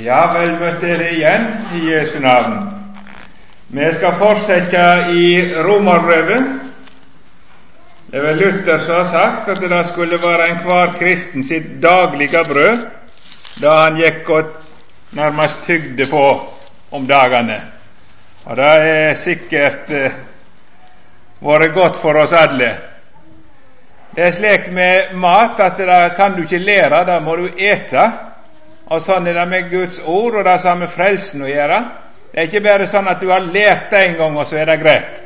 Ja, vel møtte dere igjen i Jesu navn. Vi skal fortsette i Romerbrevet. Det er vel Luther som har sagt at det skulle være enhver kristen sitt daglige brød da han gikk og nærmest tygde på om dagene. Og det er sikkert eh, vært godt for oss alle. Det er slik med mat at det kan du ikke lære, det må du ete. Og sånn er det med Guds ord, og det har med frelsen å gjøre. Det er ikke bare sånn at du har lært det en gang, og så er det greit.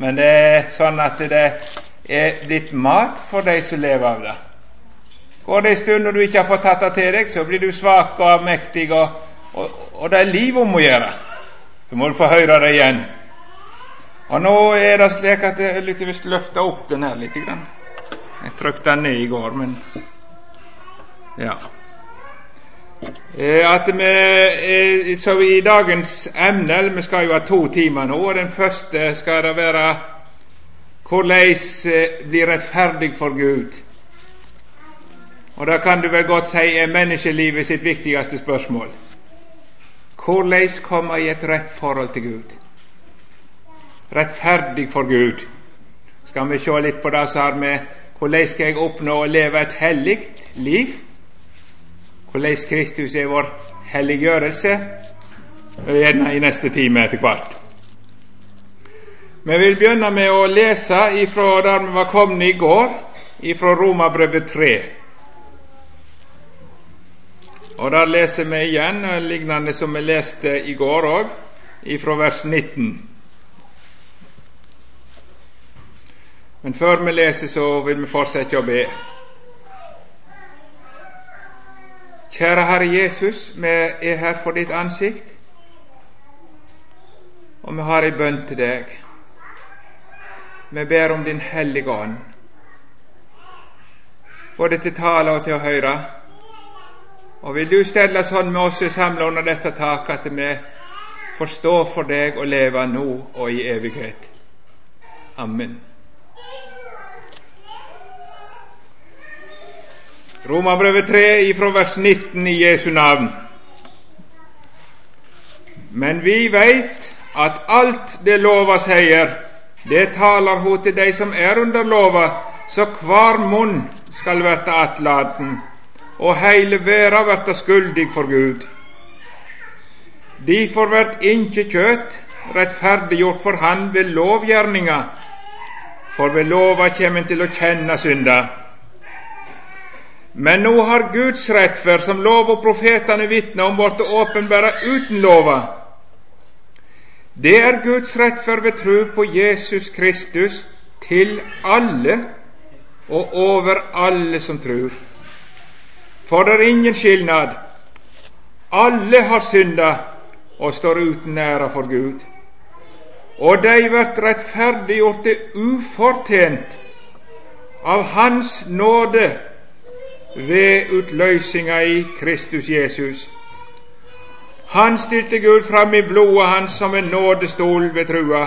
Men det er sånn at det er blitt mat for de som lever av det. Går det en stund og du ikke har fått tatt det til deg, så blir du svak og avmektig, og, og, og, det er liv om å gjøre. Så må du få høre det igjen. Og nå er det slik at jeg har lyst til å løfte opp den her litt. Jeg trykte den ned i går, men ja. Eh, at vi, eh, så I dagens emne Vi skal jo ha to timer nå, og den første skal det være hvordan eh, bli rettferdig for Gud. Og Da kan du vel godt si er menneskelivet sitt viktigste spørsmål. Hvordan komme i et rett forhold til Gud? Rettferdig for Gud. Skal vi se litt på det som har med hvordan skal jeg oppnå å leve et hellig liv? hvordan Kristus er vår helliggjørelse, gjerne i neste time etter hvert. Vi vil begynne med å lese ifra der vi var kommet i går, ifra Romabrevet 3. Og Der leser vi igjen, lignende som vi leste i går òg, ifra vers 19. Men før vi leser, så vil vi fortsette å be. Kjære Herre Jesus, vi er her for ditt ansikt, og vi har ei bønn til deg. Vi ber om Din Hellige Ånd, både til tale og til å høre. Og vil du stelle sånn med oss samla under dette taket at vi får stå for deg og leve nå og i evighet. Amen. Romerbrevet 3 fra vers 19 i Jesu navn. Men vi veit at alt det lova sier, det taler ho til dei som er under lova, så kvar munn skal verta atlaten, og heile verda verta skuldig for Gud. Difor vert inkje kjøt rettferdiggjort for Han ved lovgjerninga, for ved lova kjem en til å kjenne synda. Men nå har Guds rettferd, som lov og profetene vitner om, blitt åpenbæra uten lova. Det er Guds rettferd ved tro på Jesus Kristus til alle og over alle som tror. For det er ingen skilnad. Alle har synda og står uten æra for Gud. Og de blir rettferdiggjorte ufortjent av Hans nåde ved utløysinga i Kristus Jesus. Han stilte Gud fram i blodet hans som en nådestol ved trua.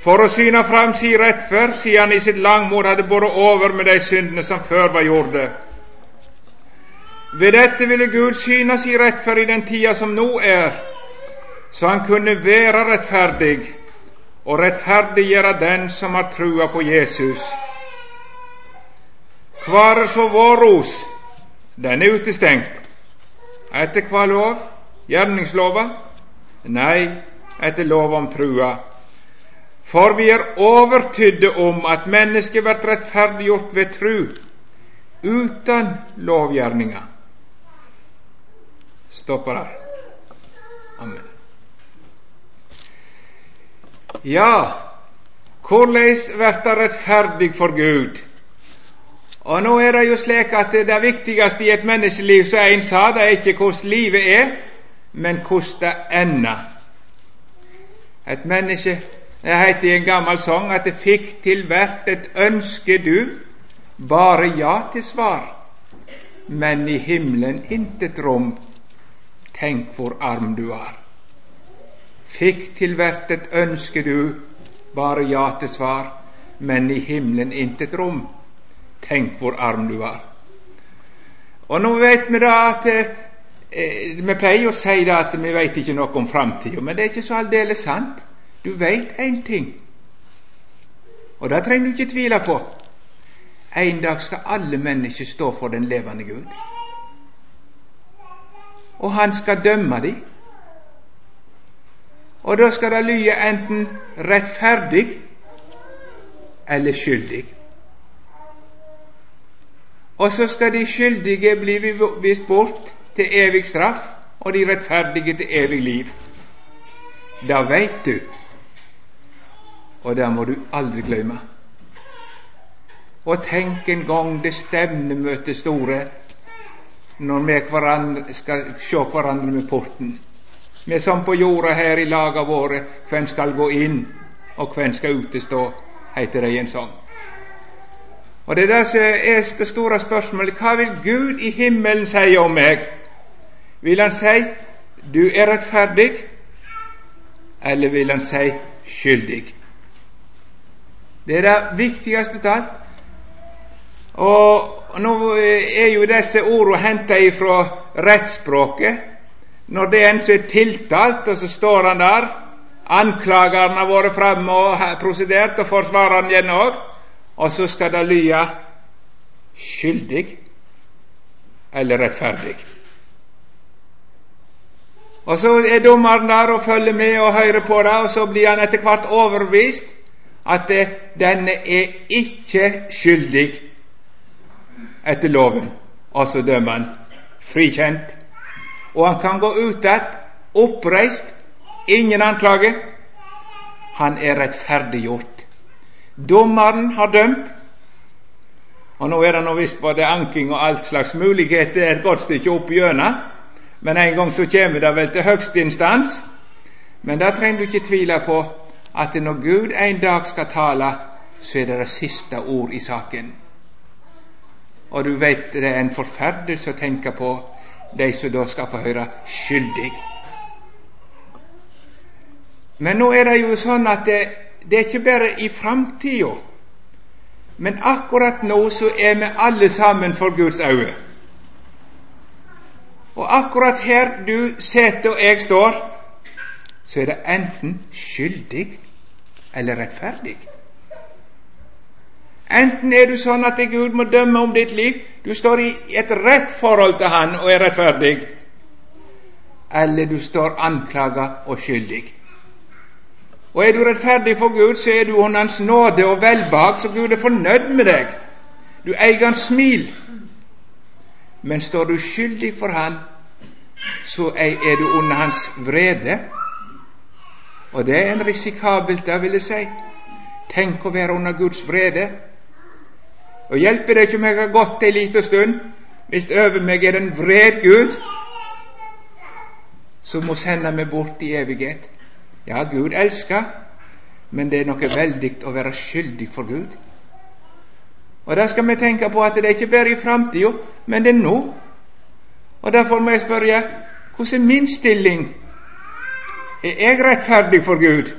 For å syne fram si rettferd, siden han i sitt langmod hadde båret over med de syndene som før var gjorde. Ved dette ville Gud syne si rettferd i den tida som nå er, så han kunne være rettferdig og rettferdiggjøre den som har trua på Jesus. Hva er så vår ros? Den er utestengt. Etter hva lov? Gjerningslova? Nei, etter lov om trua. For vi er overtydde om at mennesket blir rettferdiggjort ved tru, uten lovgjerninga. Stopper der. Amen. Ja, korleis det rettferdig for Gud? Og nå er det jo slik at det viktigste i et menneskeliv, som en sa, det er ikke hvordan livet er, men hvordan det ender. Et menneske Det heter i en gammel sang at det fikk til hvert et ønske du, bare ja til svar, men i himmelen intet rom, tenk hvor arm du er. Fikk til hvert et ønske du, bare ja til svar, men i himmelen intet rom. Tenk hvor arm du var. Og nå vet vi da at eh, Vi pleier å si da at vi vet ikke noe om framtida, men det er ikke så aldeles sant. Du vet én ting, og det trenger du ikke tvile på. En dag skal alle mennesker stå for den levende Gud. Og han skal dømme dem. Og da skal det lyde enten rettferdig eller skyldig. Og så skal de skyldige bli vist bort til evig straff, og de rettferdige til evig liv. Da veit du, og det må du aldri glemme. Og tenk en gang det stevnemøtet store, når vi hverandre skal se hverandre med porten. Vi som på jorda her i laga våre, hvem skal gå inn, og hvem skal utestå, heter det i en sang. Og Det er det som er det store spørsmålet. Hva vil Gud i himmelen si om meg? Vil Han si 'du er rettferdig', eller vil Han si 'skyldig'? Det er det viktigste av alt. Og nå er jo disse ordene henta ifra rettsspråket. Når det er en som er tiltalt, og så står han der Anklageren har vært framme og prosedert, og forsvareren igjen òg. Og så skal det lyde skyldig eller rettferdig. Og så er dommeren der og følger med og hører på det, og så blir han etter hvert overbevist at denne er ikke skyldig etter loven. Og så dømmer han frikjent. Og han kan gå ut igjen oppreist, ingen anklage. Han er rettferdiggjort. Dommeren har dømt. Og nå er det nå visst både anking og alt slags muligheter et godt stykke opp gjennom. Men en gang så kommer det vel til høgste instans. Men da trenger du ikke tvile på at når Gud en dag skal tale, så er det det siste ord i saken. Og du vet det er en forferdelse å tenke på de som da skal få høre skyldig. Men nå er det jo sånn at det, det er ikke bare i framtida, men akkurat nå så er vi alle sammen for Guds øye. Og akkurat her du sitter og jeg står, så er det enten skyldig eller rettferdig. Enten er du sånn at Gud må dømme om ditt liv, du står i et rett forhold til Han og er rettferdig, eller du står anklaga og skyldig. Og er du rettferdig for Gud, så er du under Hans nåde og velbehag, så Gud er fornøyd med deg. Du eier Hans smil. Men står du skyldig for Han, så er du under Hans vrede. Og det er en risikabelt, det vil jeg si. Tenk å være under Guds vrede. Og hjelper det ikke om jeg har gått ei lita stund, hvis over meg er en vred Gud, som må sende meg bort i evighet. Ja, Gud elsker, men det er noe veldig å være skyldig for Gud. Og Der skal vi tenke på at det er ikke bare i framtida, men det er nå. Og Derfor må jeg spørre hvordan er min stilling? Er jeg rettferdig for Gud?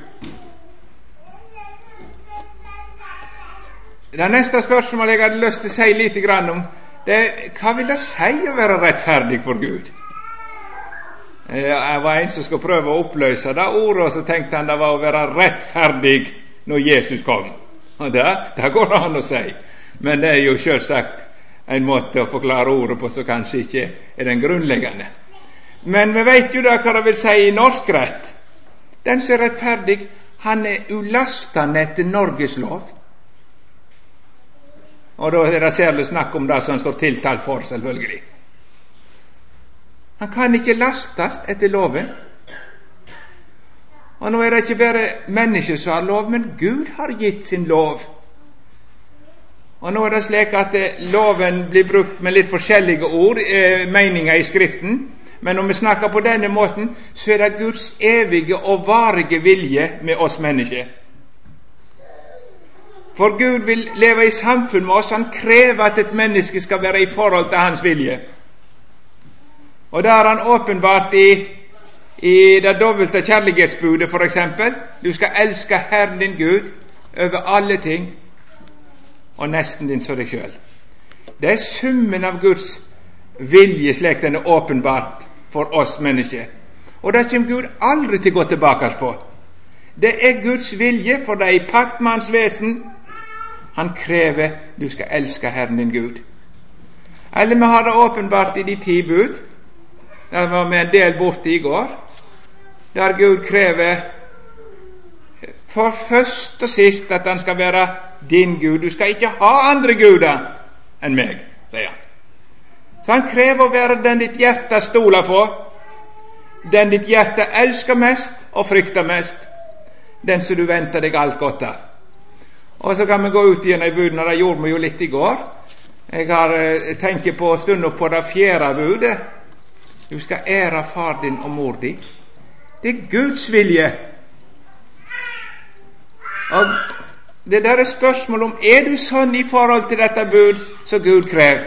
Det neste spørsmålet jeg hadde lyst til å si litt om, det er hva vil det si å være rettferdig for Gud? Jeg var en som skulle prøve å oppløse det ordet, og så tenkte han det var å være rettferdig når Jesus kom. Og det, det går det an å si, men det er jo selvsagt en måte å forklare ordet på som kanskje ikke er den grunnleggende. Men vi vet jo da hva det vil si i norsk rett. Den som er rettferdig, han er ulastende etter Norges lov. Og da er det særlig snakk om det som står tiltalt for, selvfølgelig. Han kan ikke lastes etter loven. Og nå er det ikke bare mennesket som har lov, men Gud har gitt sin lov. Og nå er det slik at eh, loven blir brukt med litt forskjellige ord, eh, meninger i Skriften. Men når vi snakker på denne måten, så er det Guds evige og varige vilje med oss mennesker. For Gud vil leve i samfunn med oss. Han krever at et menneske skal være i forhold til hans vilje. Og det har han åpenbart i, i det dobbelte kjærlighetsbudet, f.eks. Du skal elske Herren din Gud over alle ting, og nesten din som deg sjøl. Det er summen av Guds vilje slik den er åpenbart for oss mennesker. Og det kommer Gud aldri til å gå tilbake på. Det er Guds vilje, for det er i pakt med Hans vesen. Han krever du skal elske Herren din Gud. Eller vi har det åpenbart i de ti bud. Der var vi en del borte i går. Der Gud krever for først og sist at han skal være din Gud. Du skal ikke ha andre guder enn meg, sier han. Så han krever å være den ditt hjerte stoler på, den ditt hjerte elsker mest og frykter mest, den som du venter deg alt godt av. Og så kan vi gå ut igjen i budene, det gjorde vi jo litt i går. Jeg har eh, tenker på stunda på det fjerde budet. Du skal ære far din og mor di. Det er Guds vilje. Og det der er spørsmål om er du sånn i forhold til dette bud som Gud krever.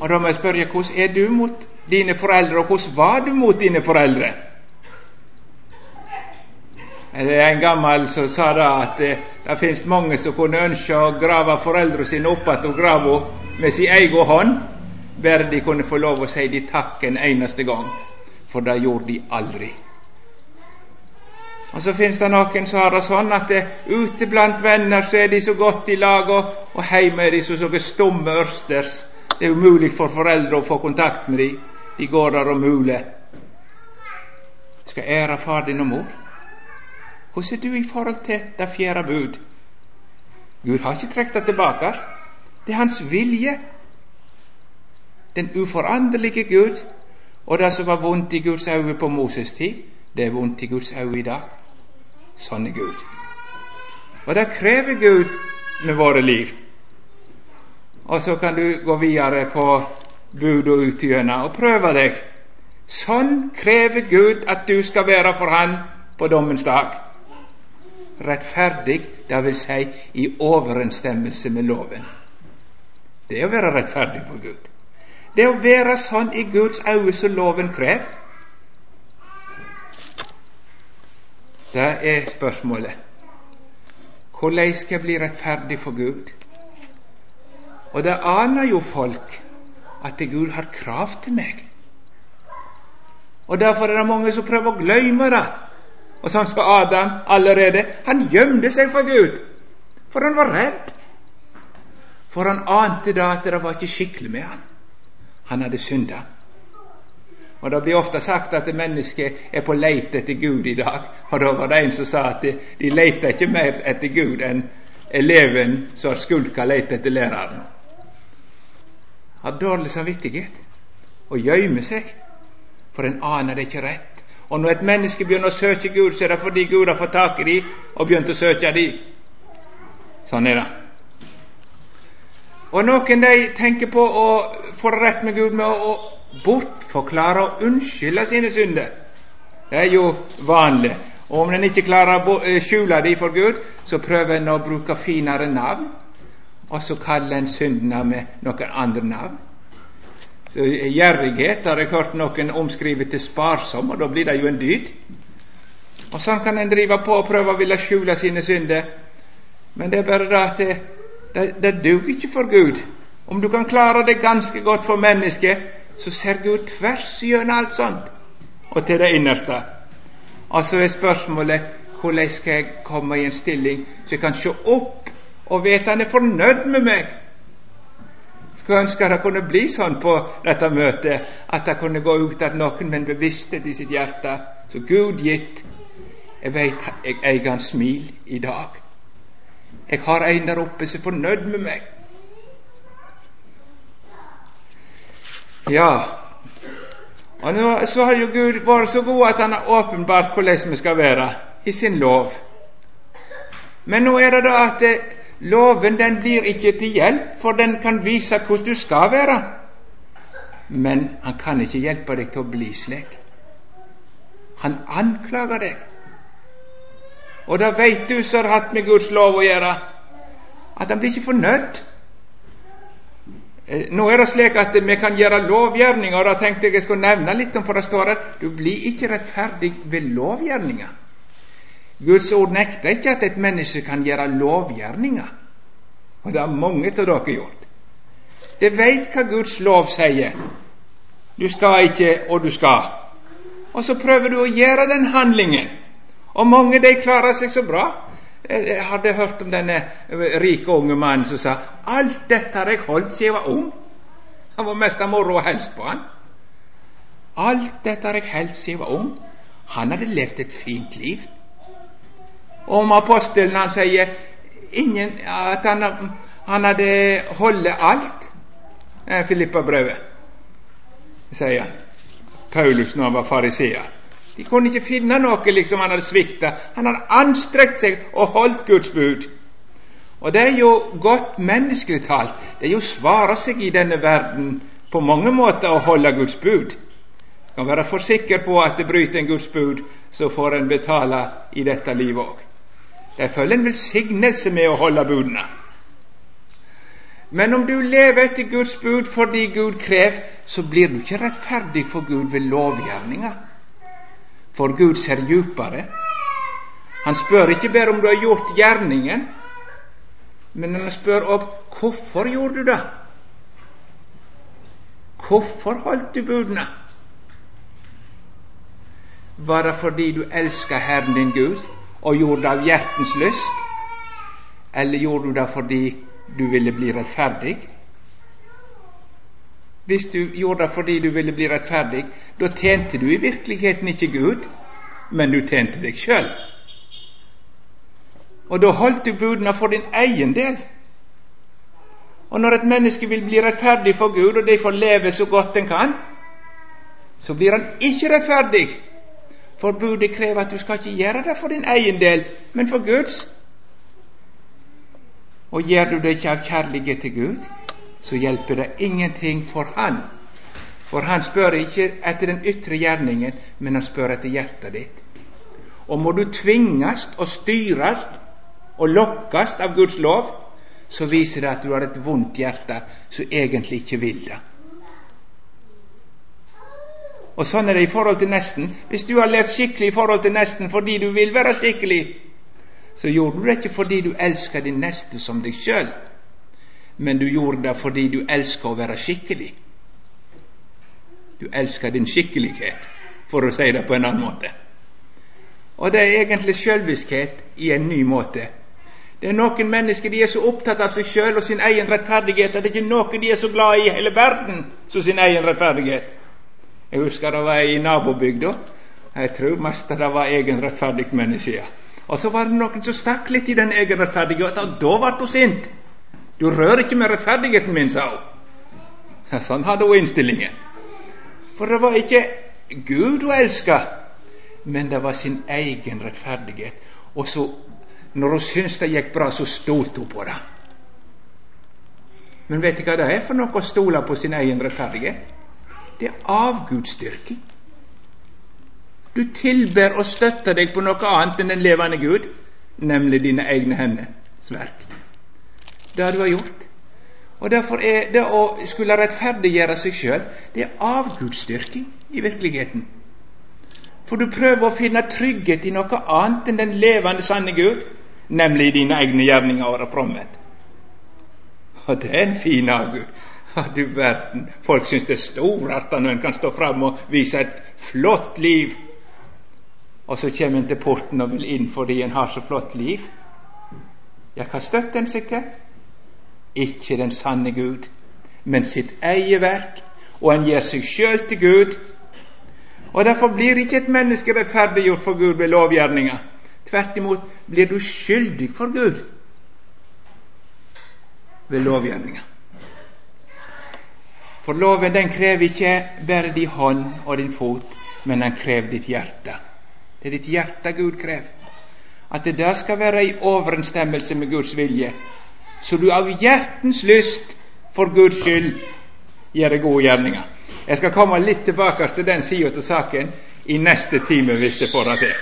Og da må jeg spørre hvordan er du mot dine foreldre, og hvordan var du mot dine foreldre? Det er en gammel som sa da at det, det finnes mange som kunne ønske å grave foreldrene sine opp igjen grava med sin egen hånd, bare de kunne få lov å si de takk en eneste gang, for det gjorde de aldri. Og så finnes det noen som har det sånn at det, ute blant venner så er de så godt i lag, og, og hjemme er de så sånne stumme ørsters. Det er umulig for foreldre å få kontakt med dem. De går der og muler. Skal ære far din og mor. Hvordan er du i forhold til det fjerde bud? Gud har ikke trukket det tilbake. Det er Hans vilje. Den uforanderlige Gud. Og det som var vondt i Guds øyne på Moses' tid, det er vondt i Guds øyne i dag. Sånn er Gud. Og det krever Gud med våre liv. Og så kan du gå videre på bud og utgjørende og prøve deg. Sånn krever Gud at du skal være for Han på dommens dag rettferdig, det vil si i overensstemmelse med loven. Det er å være rettferdig for Gud. Det å være sånn i Guds øyne som loven krever. Det er spørsmålet. Hvordan skal jeg bli rettferdig for Gud? Og det aner jo folk at Gud har krav til meg. Og Derfor er det mange som prøver å glemme det. Og sånn som Adam allerede. Han gjemte seg for Gud, for han var redd. For han ante da at det var ikke skikkelig med han. Han hadde synda. Og Det blir ofte sagt at mennesket er på leit etter Gud i dag. Og Da var det en som sa at de, leter ikke mer etter Gud enn eleven som skulka leter etter læreren. Har dårlig samvittighet og gjemmer seg, for en aner det ikke rett. Og når et menneske begynner å søke Gud, så er det fordi Gud har fått tak i dem og begynt å søke dem. Sånn er det. Og noen de tenker på å få rett med Gud med å, bortforklare og unnskylde sine synder. Det er jo vanlig. Og om en ikke klarer å eh, skjule dem for Gud, så prøver en å bruke finere navn, og så kaller en syndene med noen andre navn. Så Gjerrighet har jeg hørt noen omskrive til sparsom, og da blir det jo en dyd. Og Sånn kan en drive på og prøve å ville skjule sine synder. Men det er bare det at det, det, duger ikke for Gud. Om du kan klare det ganske godt for mennesket, så ser Gud tvers gjennom alt sånt og til det innerste. Og så er spørsmålet hvordan skal jeg komme i en stilling så jeg kan se opp og vite han er fornøyd med meg? Skulle ønske det kunne bli sånn på dette møtet at det kunne gå ut at noen med en bevissthet i sitt hjerte så Gud gitt Jeg veit jeg eier hans smil i dag. Jeg har en der oppe som er fornøyd med meg. Ja, og nå så har jo Gud vært så god at Han har åpenbart hvordan vi skal være i sin lov. Men nå er det da at det, Loven den blir ikke til hjelp, for den kan vise hvordan du skal være. Men han kan ikke hjelpe deg til å bli slik. Han anklager deg. Og da veit du som har hatt med Guds lov å gjøre, at han blir ikke fornøyd. Eh, nå er det slik at vi kan gjøre lovgjerninger, og da tenkte jeg jeg skulle nevne litt om, for det står at du blir ikke rettferdig ved lovgjerninger. Guds ord nekter ikke at et menneske kan gjøre lovgjerninger, og det har mange av dere gjort. Det veit hva Guds lov sier. Du skal ikke, og du skal. Og så prøver du å gjøre den handlingen. Og mange de klarer seg så bra. Jeg hadde hørt om denne rike unge mannen som sa 'Alt dette har jeg holdt siden jeg var ung'. Han var mest av moro og helst på han. Alt dette har jeg holdt siden jeg var ung. Han hadde levd et fint liv. Og om apostelen han sier ingen, at han, han hadde holdt alt. Eh, Filippa-brevet, sier han. Paulus når han var fariseer. De kunne ikke finne noe liksom han hadde svikta. Han hadde anstrengt seg og holdt Guds bud. Og det er jo godt menneskelig talt. Det er jo svare seg i denne verden på mange måter å holde Guds bud. Du kan være for sikker på at det bryter en Guds bud, så får en betale i dette livet òg. Det følger en velsignelse med å holde budene. Men om du lever etter Guds bud fordi Gud krever, så blir du ikke rettferdig for Gud ved lovgjerninga. For Gud ser djupere. Han spør ikke bare om du har gjort gjerningen, men han spør opp hvorfor gjorde du det? Hvorfor holdt du budene? Var det fordi du elska Herren din Gud og gjorde det av hjertens lyst, eller gjorde du det fordi du ville bli rettferdig? Hvis du gjorde det fordi du ville bli rettferdig, da tjente du i virkeligheten ikke Gud, men du tjente deg sjøl. Og da holdt du budene for din egen del. Og når et menneske vil bli rettferdig for Gud, og de får leve så godt en kan, så blir han ikke rettferdig. For budet krever at du skal ikke gjøre det for din egen del, men for Guds. Og gjør du det ikke av kjærlighet til Gud, så hjelper det ingenting for Han. For Han spør ikke etter den ytre gjerningen, men han spør etter hjertet ditt. Og må du tvinges og styres og lokkes av Guds lov, så viser det at du har et vondt hjerte som egentlig ikke vil det. Og sånn er det i forhold til nesten. Hvis du har levd skikkelig i forhold til nesten fordi du vil være skikkelig, så gjorde du det ikke fordi du elsker din neste som deg sjøl, men du gjorde det fordi du elsker å være skikkelig. Du elsker din skikkelighet, for å si det på en annen måte. Og det er egentlig sjølviskhet i en ny måte. Det er Noen mennesker de er så opptatt av seg sjøl og sin egen rettferdighet at det er ikke noen de er så glad i i hele verden som sin egen rettferdighet. Jeg husker det var i nabobygda. Jeg tror mest det var egen rettferdig menneske. Og så var det noen som stakk litt i den egen rettferdigheten, og da ble hun sint. Du rører ikke med rettferdigheten min, sa hun. Sånn hadde hun innstillingen. For det var ikke Gud hun elska, men det var sin egen rettferdighet. Og så, når hun syntes det gikk bra, så stolte hun på det. Men vet du hva det er for noe å stole på sin egen rettferdighet? Det er avgudsdyrking. Du tilber og støtter deg på noe annet enn den levende Gud, nemlig dine egne hender. verk. Det har du gjort. Og Derfor er det å skulle rettferdiggjøre seg sjøl, det er avgudsdyrking i virkeligheten. For du prøver å finne trygghet i noe annet enn den levende, sanne Gud, nemlig dine egne gjerninger og fromhet. Og det er en fin avgud. Du verden, folk syns det er storarta når en kan stå fram og vise et flott liv og så kommer en til porten og vil inn fordi en har så flott liv. Ja, hva støtter en seg til? Ikke den sanne Gud, men sitt eget verk, og en gir seg sjøl til Gud. Og Derfor blir ikke et menneske rettferdiggjort for Gud ved lovgjerninga. Tvert imot blir du skyldig for Gud ved lovgjerninga. For loven den krever ikke bare din hånd og din fot, men den krever ditt hjerte. Det er ditt hjerte Gud krever. At det der skal være i overensstemmelse med Guds vilje. Så du av hjertens lyst, for Guds skyld, gjør gode gjerninger. Jeg skal komme litt tilbake til den sida av saken i neste time, hvis det får det til.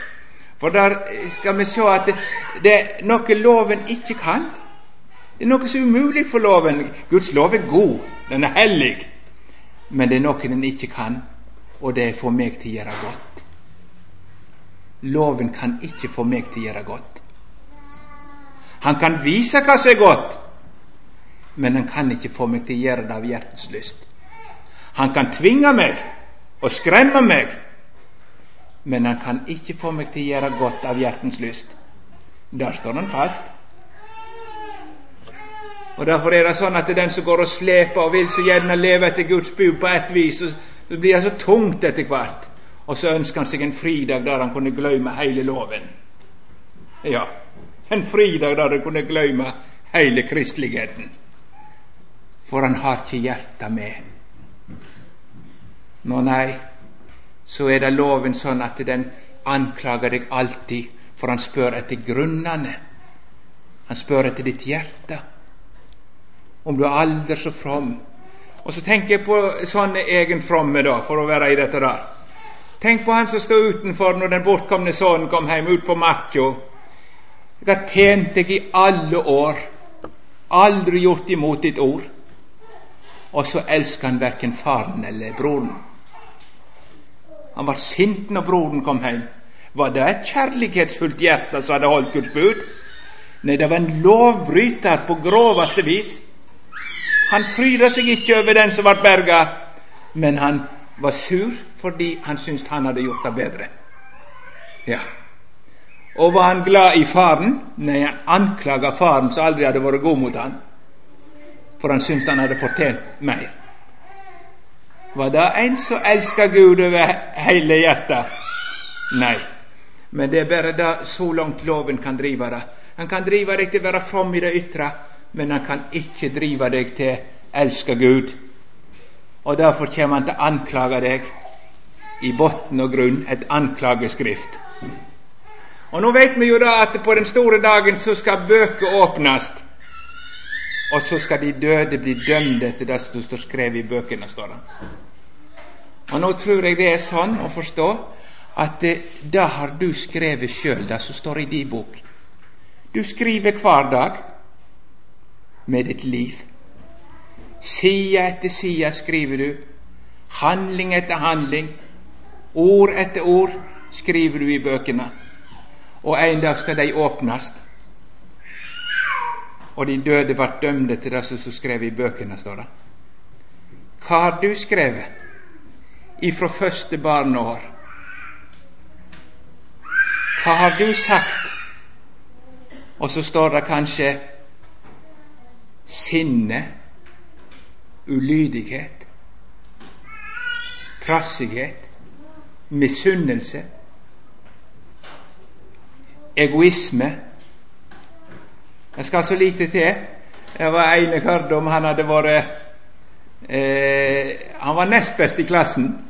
For der skal vi se at det, det er noe loven ikke kan. Det er noe som er umulig for loven. Guds lov er god, den er hellig. Men det er noe den ikke kan, og det er for meg til å gjøre godt. Loven kan ikke få meg til å gjøre godt. Han kan vise hva som er godt, men han kan ikke få meg til å gjøre det av hjertens lyst. Han kan tvinge meg og skremme meg, men han kan ikke få meg til å gjøre godt av hjertens lyst. Der står han fast. Og Derfor er det sånn at det er den som går og sleper og vil så gjerne leve etter Guds bud på ett vis, så blir det så tungt etter hvert. Og så ønsker han seg en fridag der han kunne glemme hele loven. Ja, en fridag der han kunne glemme hele kristeligheten. For han har ikke hjertet med. Nå, nei, så er det loven sånn at den anklager deg alltid, for han spør etter grunnene. Han spør etter ditt hjerte. Om du er alder så from. Og så tenker jeg på sånne egenfromme, da, for å være i dette der. Tenk på han som stod utenfor når den bortkomne sønnen kom hjem, ut på marka. Jeg har tjent deg i alle år, aldri gjort imot ditt ord. Og så elsker han verken faren eller broren. Han var sint når broren kom hjem. Var det et kjærlighetsfullt hjerte som hadde holdt Guds bud? Nei, det var en lovbryter på groveste vis. Han fryda seg ikke over den som ble berga, men han var sur fordi han syntes han hadde gjort det bedre. Ja. Og var han glad i faren? Nei, han anklaga faren som aldri hadde vært god mot han, for han syntes han hadde fortjent mer. Var det en som elska Gud over hele hjertet? Nei. Men det er bare det så langt loven kan drive det. Han kan drive deg til å være from i det ytre, men han kan ikke drive deg til å elske Gud. Og derfor kommer han til å anklage deg i bunn og grunn et anklageskrift. Og nå vet vi jo da at på den store dagen så skal bøker åpnes, og så skal de døde bli dømt etter det som står skrevet i bøkene, står det. Og nå tror jeg det er sånn å forstå at det, det har du skrevet sjøl, det som står i din bok. Du skriver hver dag med ditt liv. Side etter side skriver du, handling etter handling, ord etter ord skriver du i bøkene. Og en dag skal de åpnast. Og de døde vart dømde til det som skrev i bøkene, står det. Hva har du skrevet ifra første barneår? Hva har du sagt? Og så står det kanskje sinne, ulydighet, trassighet, misunnelse, egoisme. Det skal så lite til. Det var en jeg hørte om, han hadde vært eh, Han var nest best i klassen.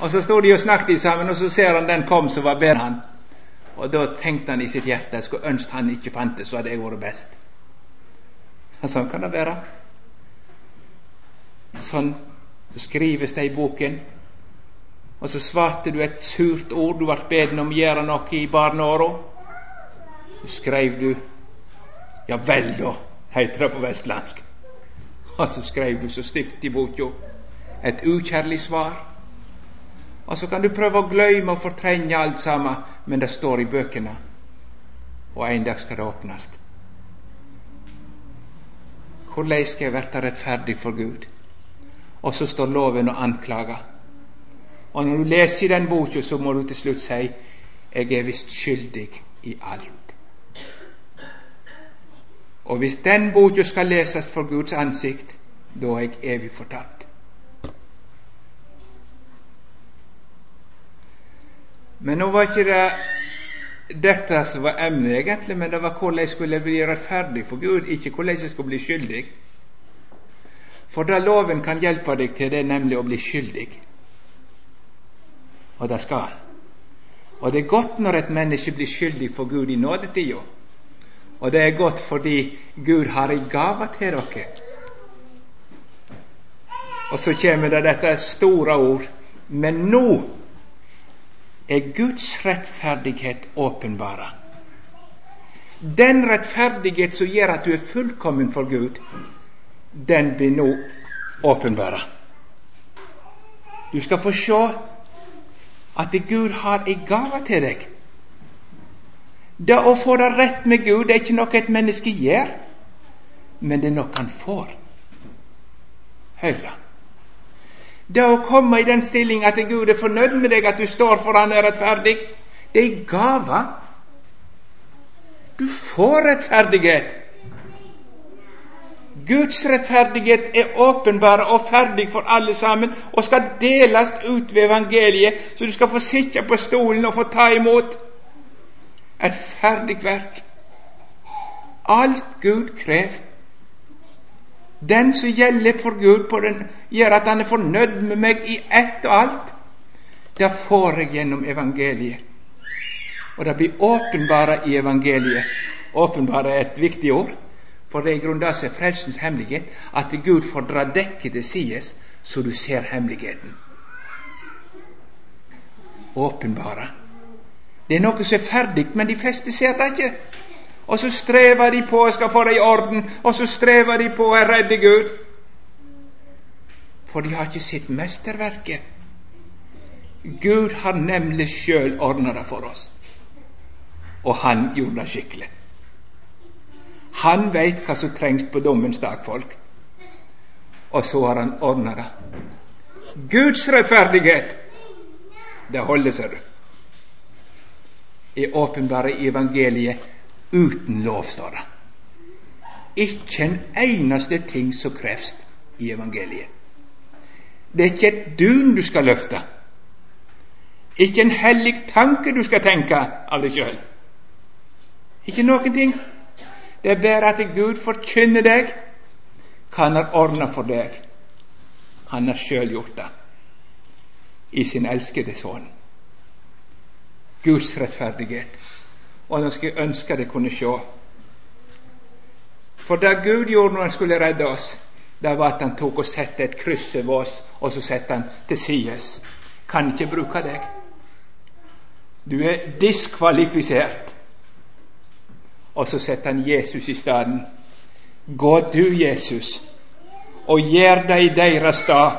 Og Så sto de og snakket sammen, og så ser han den kom som var bedre enn han. Og Da tenkte han i sitt hjerte jeg skulle ønske han ikke fantes, så hadde jeg vært best. Sånn kan det være. Sånn skrives det i boken. Og så svarte du et surt ord, du ble bedt om å gjøre noe i barneåra. Så skrev du Ja vel, da, heter det på vestlandsk. Og så skrev du så stygt i boka et ukjærlig svar. Og så kan du prøve å gløyme og fortrenge alt sammen, men det står i bøkene. Og en dag skal det åpnes. Hvordan skal jeg bli rettferdig for Gud? Og så står loven og anklager. Og når du leser den boka, så må du til slutt si jeg er visst skyldig i alt. Og hvis den boka skal leses for Guds ansikt, da er jeg evig fortapt. Men nå var ikke det dette som var emnet, egentlig, men det var hvordan jeg skulle bli rettferdig for Gud, ikke hvordan jeg skulle bli skyldig. For det loven kan hjelpe deg til, det er nemlig å bli skyldig og det skal han. Og det er godt når et menneske blir skyldig for Gud i nådetida. Og det er godt fordi Gud har ei gave til dere. Og så kommer det dette store ord. Men nå er Guds rettferdighet åpenbara. Den rettferdighet som gjør at du er fullkommen for Gud, den blir nå åpenbara. Du skal få se at Gud har en gave til deg. Det å få det rett med Gud det er ikke noe et menneske gjør. men det er noe han får. Høyre. Det å komme i den stilling at Gud er fornøyd med deg, at du står for Han er rettferdig, det er gava. Du får rettferdighet. Guds rettferdighet er åpenbar og ferdig for alle sammen og skal deles ut ved evangeliet, så du skal få sitte på stolen og få ta imot et ferdig verk. Alt Gud krever. Den som gjelder for Gud, den, gjør at han er fornøyd med meg i ett og alt. Det får jeg gjennom evangeliet. Og det blir åpenbara i evangeliet. Åpenbara er et viktig ord, for det er i grunnen det som er frelsens hemmelighet, at Gud får dra dekket til sides, så du ser hemmeligheten. Åpenbare. Det er noe som er ferdig, men de fleste ser det ikke. Og så strever de på og skal få det i orden, og så strever de på å redde Gud. For de har ikke sett mesterverket. Gud har nemlig sjøl ordna det for oss, og han gjorde det skikkelig. Han veit hva som trengs på dommens dag, folk. Og så har han ordna det. Guds rettferdighet, det holder seg, du. Er åpenbare evangeliet uten lov, står det. Ikke en eneste ting som kreves i evangeliet. Det er ikke et dun du skal løfte. Ikke en hellig tanke du skal tenke av deg sjøl. Ikke noen ting. Det er bare at Gud forkynner deg hva Han har ordna for deg. Han har sjøl gjort det i sin elskede sønn. Guds rettferdighet. Og nå skulle ønske det kunne sjå. For det Gud gjorde når Han skulle redde oss, det var at Han tok og sette et kryss over oss, og så sette Han til sides. Kan ikke bruke deg. Du er diskvalifisert. Og så setter Han Jesus i stedet. Gå du, Jesus, og gjør deg i deres stad.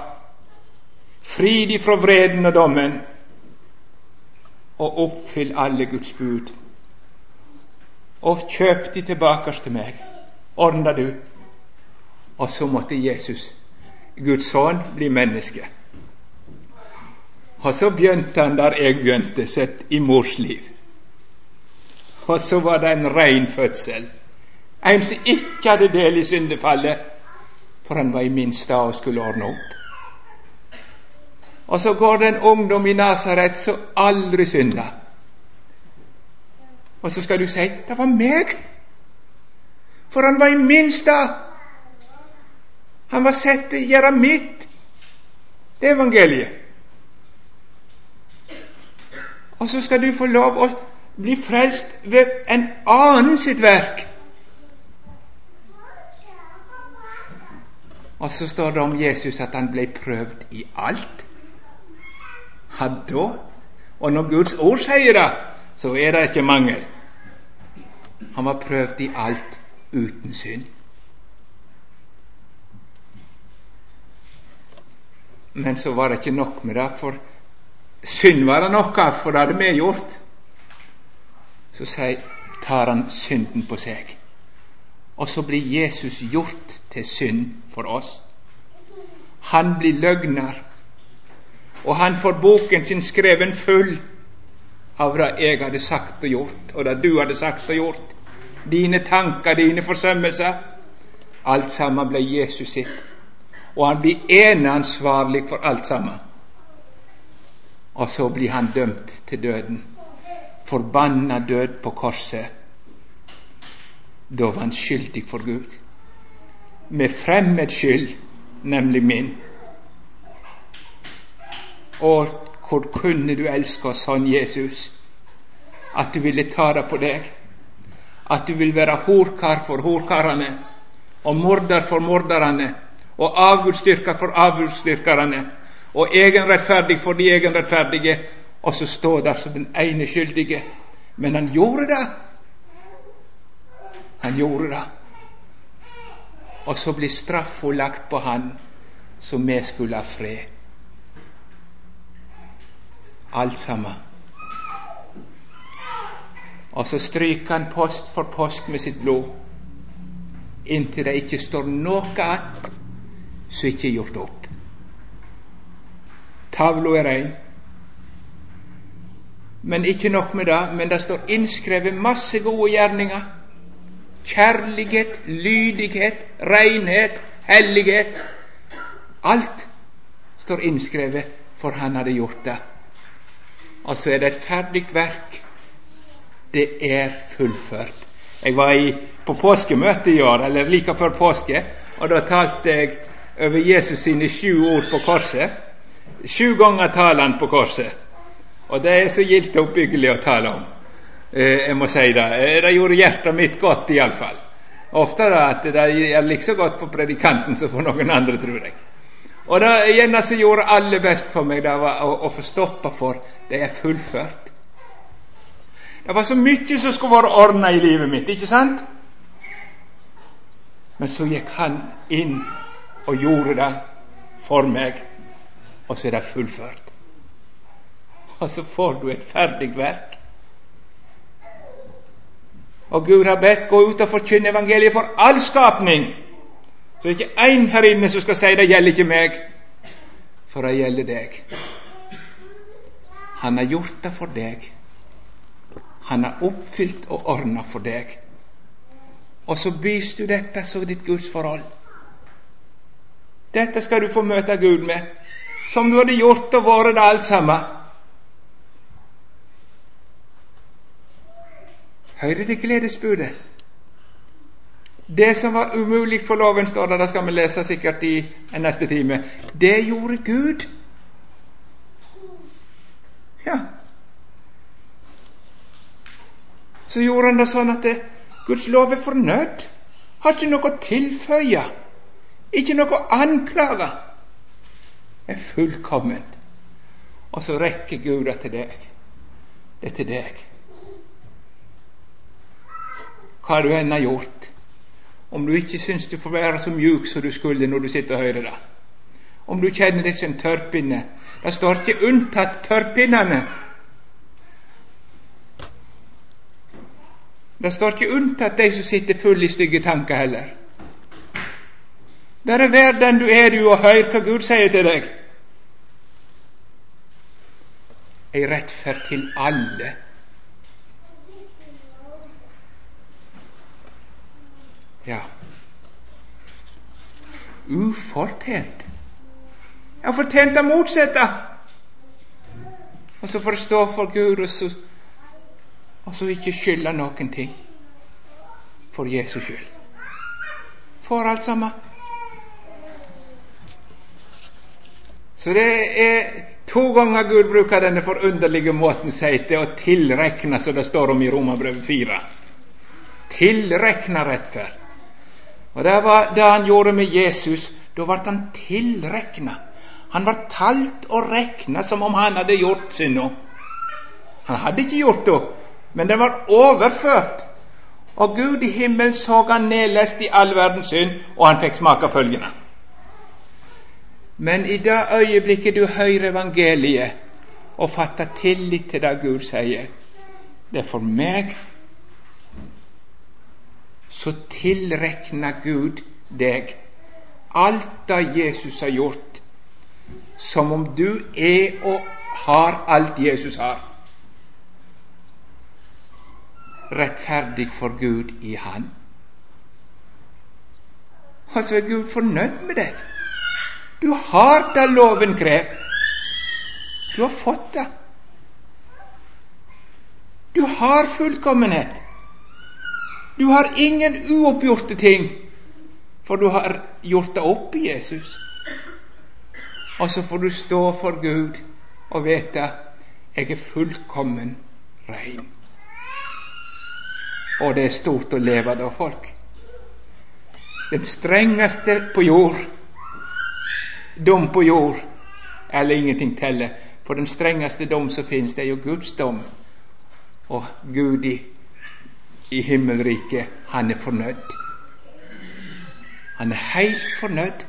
Fri de fra vreden og dommen, og oppfyll alle Guds bud og kjøp de tilbake til meg. Ordna du. Og så måtte Jesus, Guds sønn, bli menneske. Og så begynte han der jeg begynte, sett i mors liv. Og så var det en rein fødsel. En som ikke hadde del i syndefallet, for han var i min stad og skulle ordne opp. Og så går det en ungdom i Nasaret som aldri synda. Og så skal du si 'det var meg', for han var i min stad. Han var sett til å gjøre mitt. Det er evangeliet. Og så skal du få lov å bli frelst ved en annen sitt verk. Og så står det om Jesus at han ble prøvd i alt. Da Og når Guds ord sier det, så er det ikke mangel. Han var prøvd i alt uten synd. Men så var det ikke nok med det, for synd var det nok av, for det hadde vi gjort. Så tar han synden på seg. Og så blir Jesus gjort til synd for oss. Han blir løgner, og han får boken sin skreven full av det jeg hadde sagt og gjort, og det du hadde sagt og gjort. Dine tanker, dine forsømmelser. Alt sammen ble Jesus sitt. Og han blir eneansvarlig for alt sammen. Og så blir han dømt til døden. Forbanna død på korset. Da var han skyldig for Gud. Med fremmed skyld, nemlig min. Og hvor kunne du elske oss sånn, Jesus, at du ville ta det på deg? At du vil være horkar for horkarene, og morder for morderne, og avgudsdyrker for avgudsdyrkerne, og egenrettferdig for de egenrettferdige, og så står der som den ene skyldige. Men han gjorde det. Han gjorde det. Og så blir straffa lagt på han, så vi skulle ha fred alt sammen. Og så stryker han post for post med sitt blod. inntil det ikke står noe igjen som ikke er gjort opp. Tavla er rein. Men ikke nok med det, men det står innskrevet masse gode gjerninger. Kjærlighet, lydighet, renhet, hellighet. Alt står innskrevet, for han hadde gjort det. Altså er det et ferdig verk. Det er fullført. Jeg var i, på påskemøte i år, eller like før påske, og da talte jeg over Jesus sine sju ord på korset. Sju ganger taler han på korset. Og det er så gildt og oppbyggelig å tale om. Eh, jeg må si det. Eh, det gjorde hjertet mitt godt, iallfall. Det at det er like så godt for predikanten som for noen andre, tror jeg. Og det ene som gjorde aller best for meg, det var å, å få stoppa for det er fullført. Det var så mye som skulle vært ordna i livet mitt, ikke sant? Men så gikk han inn og gjorde det for meg, og så er det fullført. Og så får du et ferdig verk. Og Gud har bedt gå ut og forkynne evangeliet for all skapning. Så det er ikke én her inne som skal si det gjelder ikke meg, for det gjelder deg. Han har gjort det for deg. Han har oppfylt og ordna for deg. Og så bys du dette som ditt gudsforhold. Dette skal du få møte Gud med, som du hadde gjort og vært det alt sammen. Hører det gledesbudet? Det som var umulig for loven, står det, det skal vi lese sikkert i neste time, det gjorde Gud. Ja. Så gjorde han det sånn at det, Guds lov er fornøyd. Har ikke noe å tilføye. Ikke noe å anklage. Er fullkomment. Og så rekker Gud det til deg. Det er til deg. Hva du enn har gjort. Om du ikke syns du får være så mjuk som du skulle når du sitter og hører det. Om du kjenner deg som tørrpinne. Det står ikke unntatt tørrpinnene. Det står ikke unntatt de som sitter full i stygge tanker heller. Bare vær den du er, du, og hør hva Gud sier til deg. Ei rettferd til alle. Ja. Ufortjent. Jeg har fortjent det motsatte. Og så får det stå for Gud, og så, og så ikke skylde noen ting. For Jesus skyld. For alt sammen. Så det er to ganger Gud bruker denne forunderlige måten seg til å tilrekne, som det står om i Romerbrevet 4. Tilrekne rettferd. Og Det var det han gjorde med Jesus. Da ble han tilrekna. Han var talt og rekna som om han hadde gjort synda. Han hadde ikke gjort det, men den var overført. Og Gud i himmelen så han nedlest i all verdens synd, og han fikk smake følgende. Men i det øyeblikket du hører evangeliet og fatter tillit til det Gud sier, det er for meg, så tilrekner Gud deg alt det Jesus har gjort, som om du er og har alt Jesus har. Rettferdig for Gud i Han. Og så er Gud fornøyd med deg. Du har det loven krever. Du har fått det. Du har fullkommenhet. Du har ingen uoppgjorte ting, for du har gjort det opp i Jesus. Og så får du stå for Gud og vite jeg er fullkommen rein. Og det er stort å leve da, folk. Den strengeste på jord dom på jord eller ingenting teller. For den strengeste dom som finnes, det er jo Guds dom. Og Gud i, i himmelriket, han er fornøyd. Han er helt fornøyd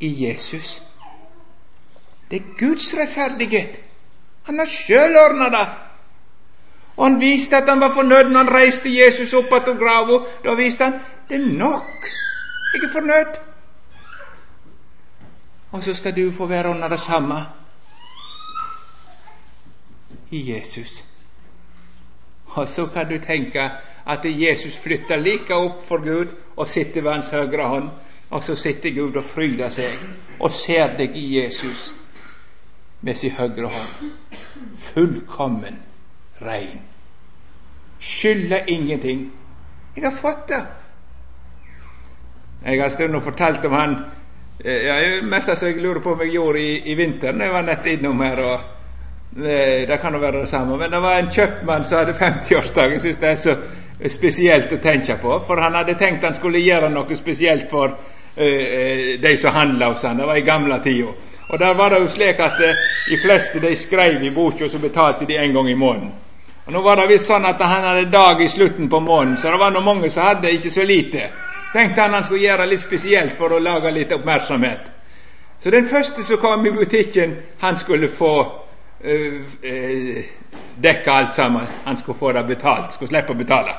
i Jesus. Det er Guds rettferdighet. Han har sjøl ordna det. Og han viste at han var fornøyd når han reiste Jesus opp av grava. Da viste han det er nok. Jeg er fornøyd. Og så skal du få være under det samme i Jesus. Og så kan du tenke at Jesus flytter like opp for Gud og sitter ved hans høyre hånd. Og så sitter Gud og fryder seg og ser deg i Jesus med sin høyre hånd. Fullkommen rein. Skylder ingenting. Jeg har fått det. Jeg har stund fortalt om han eh, ja, mest som jeg lurer på om jeg gjorde i, i vinter når jeg var nett innom her. og det, det kan jo være det samme. Men det var en kjøpmann som hadde 50-årsdag. Jeg syns det er så spesielt å tenke på. For han hadde tenkt han skulle gjøre noe spesielt for uh, de som handla hos han. Det var i gamle tider. Og der var det jo slik at uh, de fleste de skrev i boka, så betalte de en gang i måneden. Og Nå var det visst sånn at han hadde dag i slutten på måneden, så det var nå mange som hadde ikke så lite. Tenkte han han skulle gjøre litt spesielt for å lage litt oppmerksomhet. Så den første som kom i butikken, han skulle få uh, uh, alt sammen. Han skulle få det betalt, skulle slippe å betale.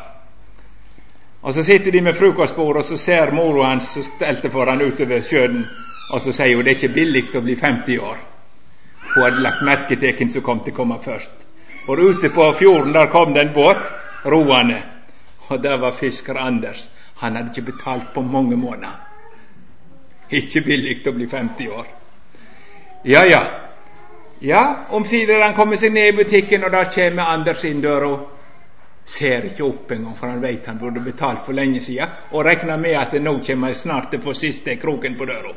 Og Så sitter de med frokostbordet, og så ser mora hans som stelte for han utover sjøen, og så sier hun det er ikke billig å bli 50 år. Hun hadde lagt merke til hvem som kom til å komme først. For ute på fjorden der kom det en båt roende, og der var fisker Anders. Han hadde ikke betalt på mange måneder. Ikke billig å bli 50 år. Ja, ja. Ja, omsider han kommer seg ned i butikken, og der kommer Anders inn døra. Ser ikke opp engang, for han vet han burde betalt for lenge siden, og regner med at nå kommer snart til å få siste kroken på døra.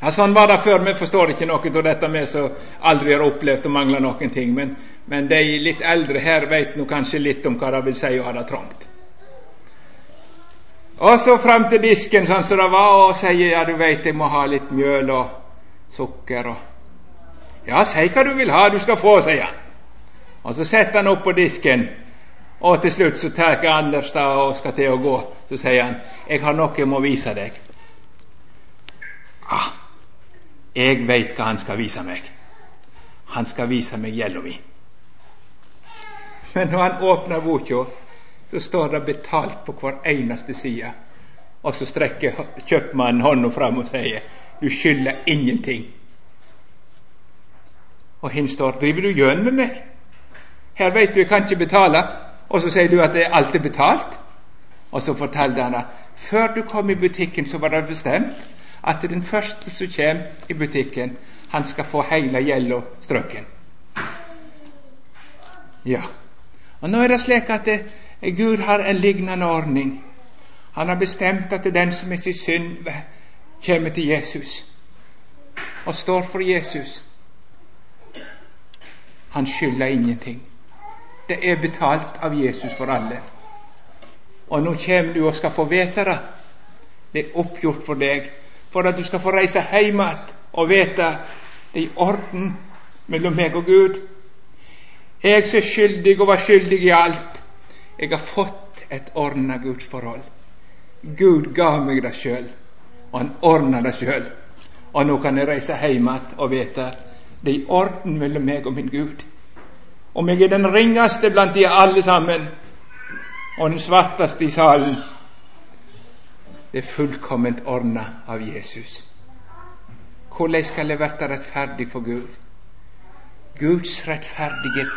Ja, Sånn var det før. Vi forstår ikke noe av dette, vi som aldri har opplevd å mangle noen ting. Men, men de litt eldre her vet nå kanskje litt om hva det vil si å ha det trangt. Og så fram til disken sånn som det var, og sier ja, du veit jeg må ha litt mjøl og sukker og Ja, si hva du vil ha, du skal få, sier han. Og så setter han opp på disken, og til slutt så tar Anders da og skal til å gå. Så sier han jeg har noe jeg må vise deg. Ah, jeg veit hva han skal vise meg. Han skal vise meg gjelda mi. Men når han åpner boka, så står det betalt på hver eneste side. Og så strekker kjøpmannen hånda fram og sier du skylder ingenting. Og hin står driver du gjøn med meg? Her veit du jeg kan ikke betale, og så sier du at det alt er betalt? Og så fortalte han at før du kom i butikken, så var det bestemt at den første som kommer i butikken, han skal få hele gjelda strøken. Ja. Og nå er det slik at det, Gud har en lignende ordning. Han har bestemt at det er den som er sin synd, kommer til Jesus og står for Jesus. Han skylder ingenting. Det er betalt av Jesus for alle. Og nå kommer du og skal få vite det. Det er oppgjort for deg, for at du skal få reise hjem igjen og vite det er i orden mellom meg og Gud. Jeg som er skyldig og var skyldig i alt, jeg har fått et ordna gudsforhold. Gud ga meg det sjøl, og han ordna det sjøl. Og nå kan jeg reise hjem igjen og vite det er i orden mellom meg og min Gud. Om jeg er den ringeste blant de alle sammen, og den svarteste i salen, det er fullkomment ordna av Jesus. Hvordan skal jeg bli rettferdig for Gud? Guds rettferdighet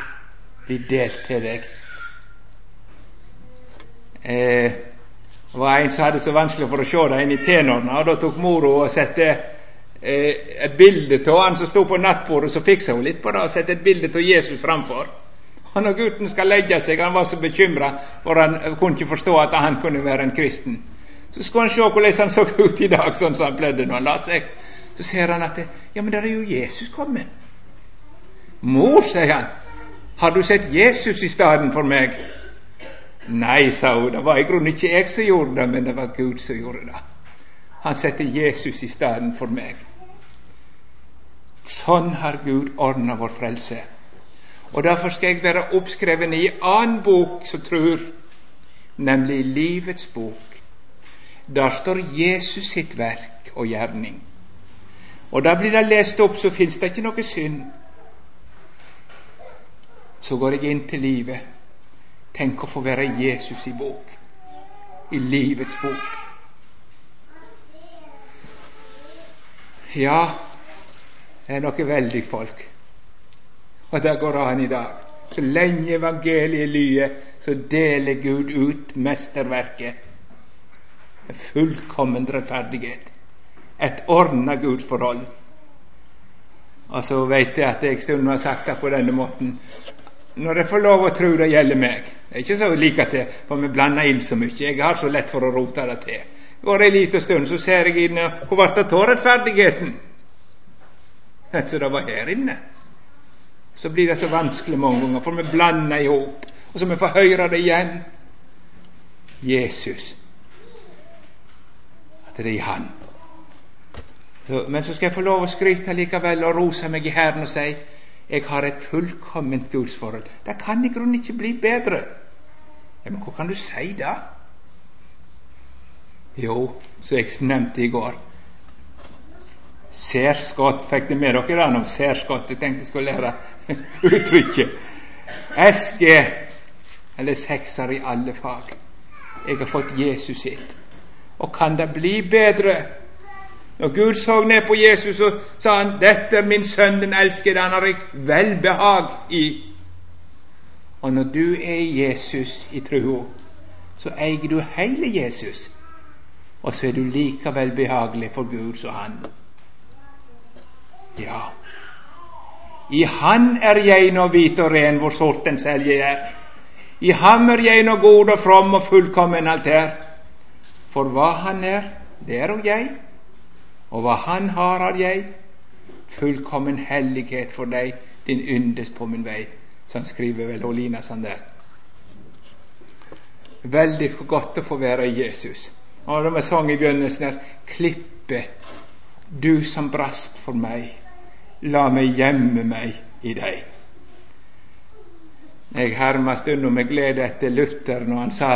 blir delt til deg. Eh, det var en som hadde så vanskelig for å se det inn i tenårene, da tok mora og sette eh, et bilde av han som sto på nattbordet, så fiksa hun litt på det og sette et bilde av Jesus framfor. Og når gutten skal legge seg, han var så bekymra, for han kunne ikke forstå at han kunne være en kristen. Så skulle han se hvordan han så ut i dag, sånn som han pleide når han la seg. Så ser han at ja, men der er jo Jesus kommet. Mor, sier han, har du sett Jesus i stedet for meg? Nei, sa hun, det var i grunnen ikke jeg som gjorde det, men det var Gud som gjorde det. Han setter Jesus i stedet for meg. Sånn har Gud ordna vår frelse. Og Derfor skal jeg være oppskreven i en annen bok som tror, nemlig Livets bok. Der står Jesus sitt verk og gjerning. Og da blir det lest opp, så fins det ikke noe synd. Så går jeg inn til livet. Tenk å få være Jesus i bok. i livets bok. Ja, er noe veldig folk. Og det går an i dag. Så lenge evangeliet lyder, så deler Gud ut mesterverket. En fullkommen rettferdighet. Et ordna gudsforhold. Og så veit jeg at jeg stundom har sagt det på denne måten. Når jeg får lov å tro det gjelder meg Det er ikke så like til, for vi blander inn så mye. Jeg har så lett for å rote det til. Går det ei lita stund, så ser jeg inn Hvor ble det av rettferdigheten? Så det var her inne. Så blir det så vanskelig mange ganger, for vi blander i hop. Og så vi får høre det igjen. Jesus. At det er i Han. Så, men så skal jeg få lov å skryte likevel og rose meg i Herren og si jeg har et fullkomment gudsforhold. Det kan i grunnen ikke bli bedre. Ja, Men hva kan du si det? Jo, som jeg nevnte i går Særskott. Fikk det med dere den om særskott? Jeg tenkte jeg skulle lære uttrykket. SG, eller sekser i alle fag. Jeg har fått Jesus sitt. Og kan det bli bedre? Når Gud så ned på Jesus, så sa han 'Dette er min sønn, den elskede, han har jeg velbehag i'. Og når du er Jesus i trua, så eier du hele Jesus. Og så er du likevel behagelig for Gud som han. Ja, i Han er jeg nå hvit og ren, hvor sortens selv jeg er. I ham er jeg nå god og from og fullkommen alt er. For hva Han er, det er og jeg og hva Han har, har jeg. Fullkommen hellighet for deg, din yndest på min vei. Sånn skriver vel Olina sånn der. Veldig godt å få være Jesus. Og det var sang i begynnelsen her Klippe, du som brast for meg, la meg gjemme meg i deg. Jeg herma stundom med glede etter Luther når han sa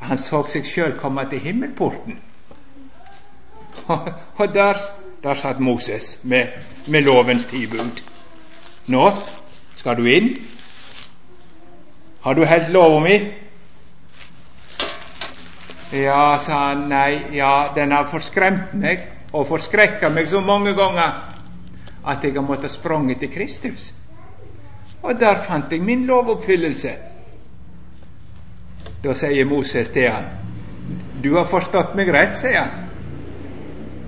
han så seg sjøl komme til himmelporten. Og der, der satt Moses med, med lovens tilbud. Nå skal du inn. Har du helt lova mi? Ja, sa han. Nei, ja, den har forskremt meg og forskrekka meg så mange ganger at jeg har måttet sprange til Kristus. Og der fant jeg min lovoppfyllelse. Da sier Moses til han, du har forstått meg rett, sier han.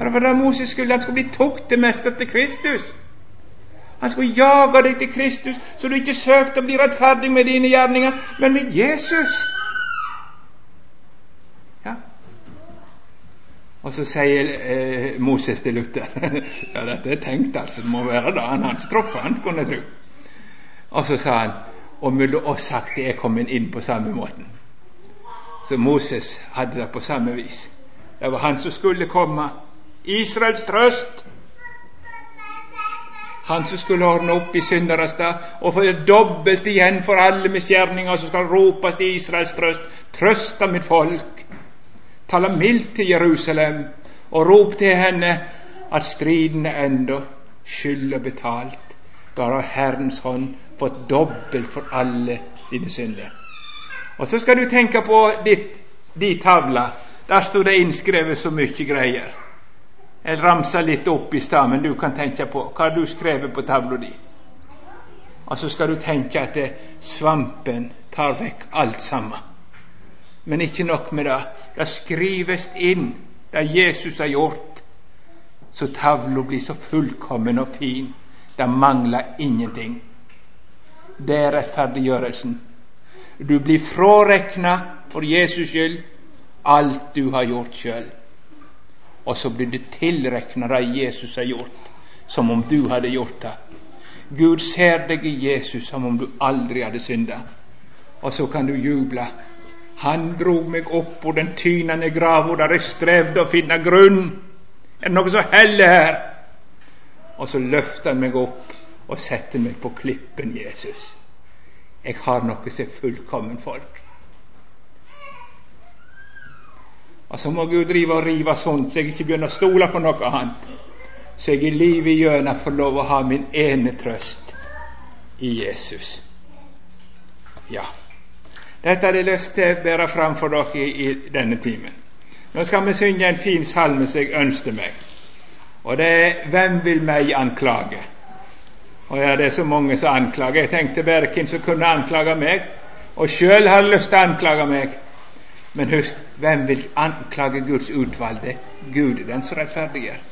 Det var det Moses skulle. Han skulle bli toktemester til Kristus. Han skulle jage deg til Kristus, så du ikke søkte å bli rettferdig med dine gjerninger, men med Jesus. Ja. Og så sier eh, Moses til Luther Ja, dette er tenkt, altså. Det må være det han hans troffe han, kunne jeg tro. Og så sa han og mellom oss sagt er kommet inn på samme måten. Så Moses hadde det på samme vis. Det var han som skulle komme Israels trøst. Han som skulle ordne opp i synderes og få dobbelt igjen for alle misgjerninger, som skal ropes til Israels trøst. Trøsta mitt folk. Tala mildt til Jerusalem, og rop til henne at striden er enda og betalt. Bare Herrens hånd fått dobbelt for alle dine synder. Og så skal du tenke på ditt, de tavla. Der sto det innskrevet så mye greier. Jeg ramsa litt opp i stad, men du kan tenke på hva du skrevet på tavla di. Og så skal du tenke at svampen tar vekk alt sammen. Men ikke nok med det. Det skrives inn det Jesus har gjort, så tavla blir så fullkommen og fin. Det mangler ingenting. Det er rettferdiggjørelsen. Du blir frårekna for Jesus skyld alt du har gjort sjøl og så blir du tilrekna det Jesus har gjort, som om du hadde gjort det. Gud ser deg i Jesus som om du aldri hadde synda, og så kan du juble. Han drog meg opp på den tynende grava der jeg strevde å finne grunn. Er det noe som heller her? Og så løfter han meg opp og setter meg på klippen Jesus. Jeg har noe som er fullkommen folk. Og så må Gud drive og rive sånt, så jeg ikke begynner å stole på noe annet. Så jeg i livet igjennom får lov å ha min ene trøst i Jesus. Ja, Dette hadde jeg lyst til å bære fram for dere i, denne timen. Nå skal vi synge en fin salme som jeg ønsker meg. Og det er 'Hvem vil meg anklage?' Og ja, det er så mange som anklager. Jeg tenkte bare hvem som kunne anklage meg. Og sjøl har lyst til å anklage meg. Men husk, hvem vil anklage Guds utvalgte? Gud er den som rettferdiggjør.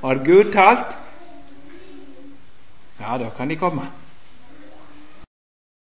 Har Gud talt? Ja, da kan de komme.